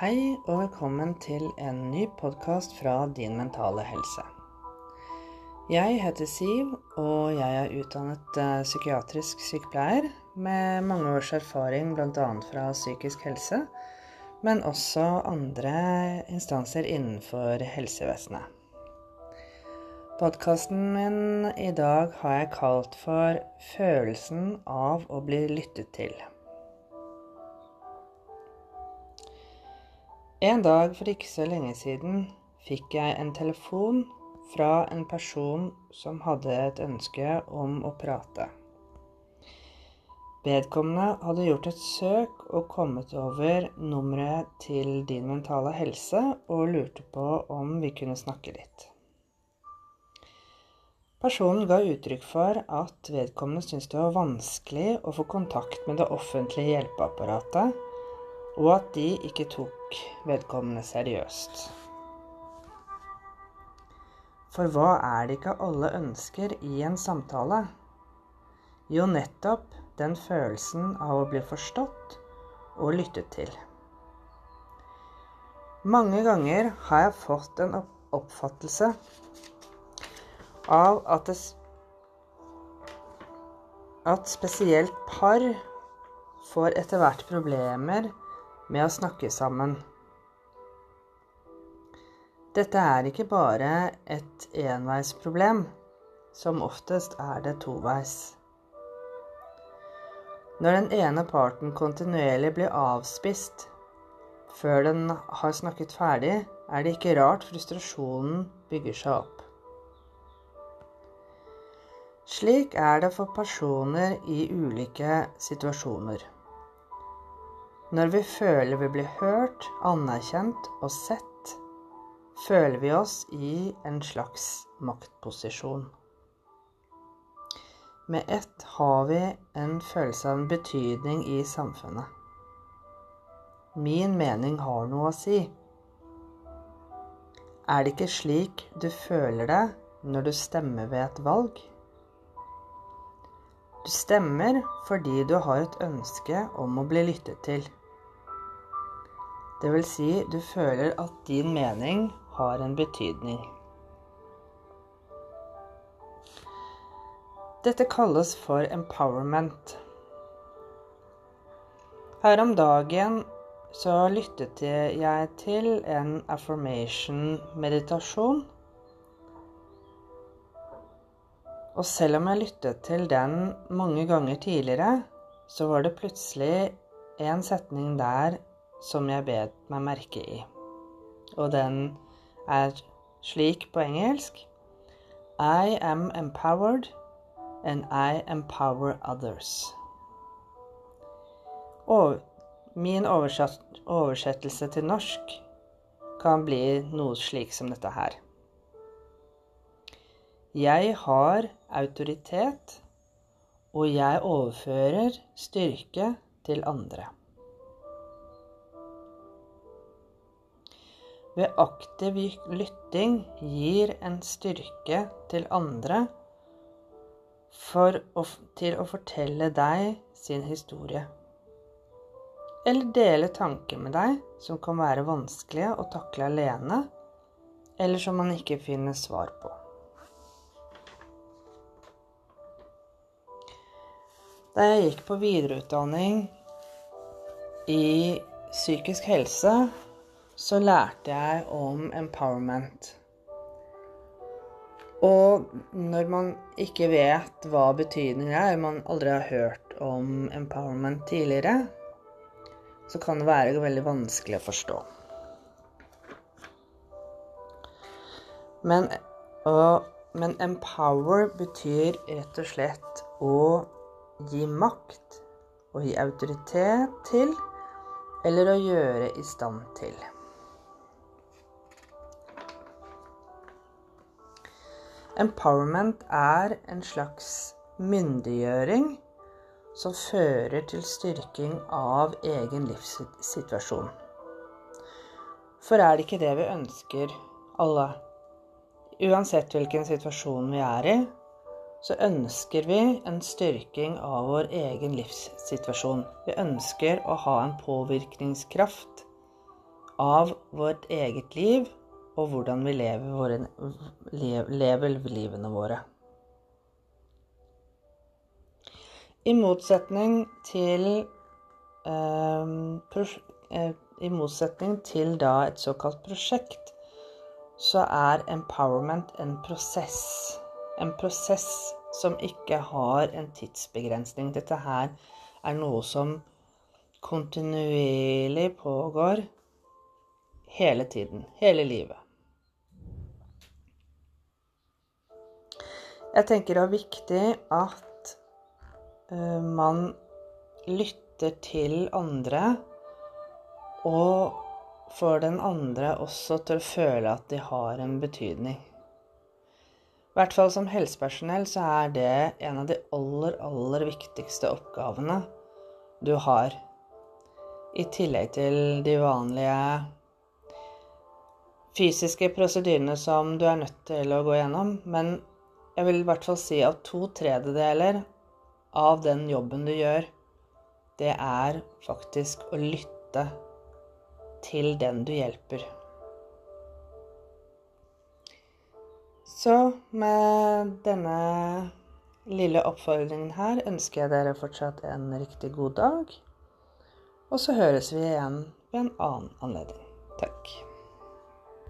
Hei og velkommen til en ny podkast fra Din mentale helse. Jeg heter Siv, og jeg er utdannet eh, psykiatrisk sykepleier med mange års erfaring bl.a. fra psykisk helse, men også andre instanser innenfor helsevesenet. Podkasten min i dag har jeg kalt for 'Følelsen av å bli lyttet til'. En dag for ikke så lenge siden fikk jeg en telefon fra en person som hadde et ønske om å prate. Vedkommende hadde gjort et søk og kommet over nummeret til Din mentale helse og lurte på om vi kunne snakke litt. Personen ga uttrykk for at vedkommende syntes det var vanskelig å få kontakt med det offentlige hjelpeapparatet, og at de ikke tok vedkommende seriøst. For hva er det ikke alle ønsker i en samtale? Jo, nettopp den følelsen av å bli forstått og lyttet til. Mange ganger har jeg fått en oppfattelse av at, det, at spesielt par får etter hvert problemer med å snakke sammen. Dette er ikke bare et enveisproblem. Som oftest er det toveis. Når den ene parten kontinuerlig blir avspist før den har snakket ferdig, er det ikke rart frustrasjonen bygger seg opp. Slik er det for personer i ulike situasjoner. Når vi føler vi blir hørt, anerkjent og sett, føler vi oss i en slags maktposisjon. Med ett har vi en følelse av en betydning i samfunnet. Min mening har noe å si. Er det ikke slik du føler det når du stemmer ved et valg? Du stemmer fordi du har et ønske om å bli lyttet til. Det vil si, du føler at din mening har en betydning. Dette kalles for empowerment. Her om dagen så lyttet jeg til en affirmation-meditasjon. Og selv om jeg lyttet til den mange ganger tidligere, så var det plutselig en setning der som jeg bet meg merke i. Og den er slik på engelsk I am empowered and I empower others. Og min oversettelse til norsk kan bli noe slik som dette her. Jeg har autoritet, og jeg overfører styrke til andre. Ved aktiv lytting gir en styrke til andre å, til å fortelle deg sin historie. Eller dele tanker med deg som kan være vanskelige å takle alene, eller som man ikke finner svar på. Da jeg gikk på videreutdanning i psykisk helse, så lærte jeg om empowerment. Og når man ikke vet hva betydningen er, man aldri har hørt om empowerment tidligere, så kan det være veldig vanskelig å forstå. Men, og, men empower betyr rett og slett å gi makt, å gi autoritet til, eller å gjøre i stand til. Empowerment er en slags myndiggjøring som fører til styrking av egen livssituasjon. For er det ikke det vi ønsker, alle? Uansett hvilken situasjon vi er i, så ønsker vi en styrking av vår egen livssituasjon. Vi ønsker å ha en påvirkningskraft av vårt eget liv og hvordan vi lever, våre, lever livene våre. I motsetning til eh, I motsetning til da et såkalt prosjekt, så er empowerment en prosess. En prosess som ikke har en tidsbegrensning. Dette her er noe som kontinuerlig pågår hele tiden. Hele livet. Jeg tenker det er viktig at uh, man lytter til andre, og får den andre også til å føle at de har en betydning. I hvert fall som helsepersonell så er det en av de aller, aller viktigste oppgavene du har. I tillegg til de vanlige fysiske prosedyrene som du er nødt til å gå gjennom. Men jeg vil i hvert fall si at to tredjedeler av den jobben du gjør, det er faktisk å lytte til den du hjelper. Så med denne lille oppfordringen her ønsker jeg dere fortsatt en riktig god dag. Og så høres vi igjen ved en annen anledning. Takk.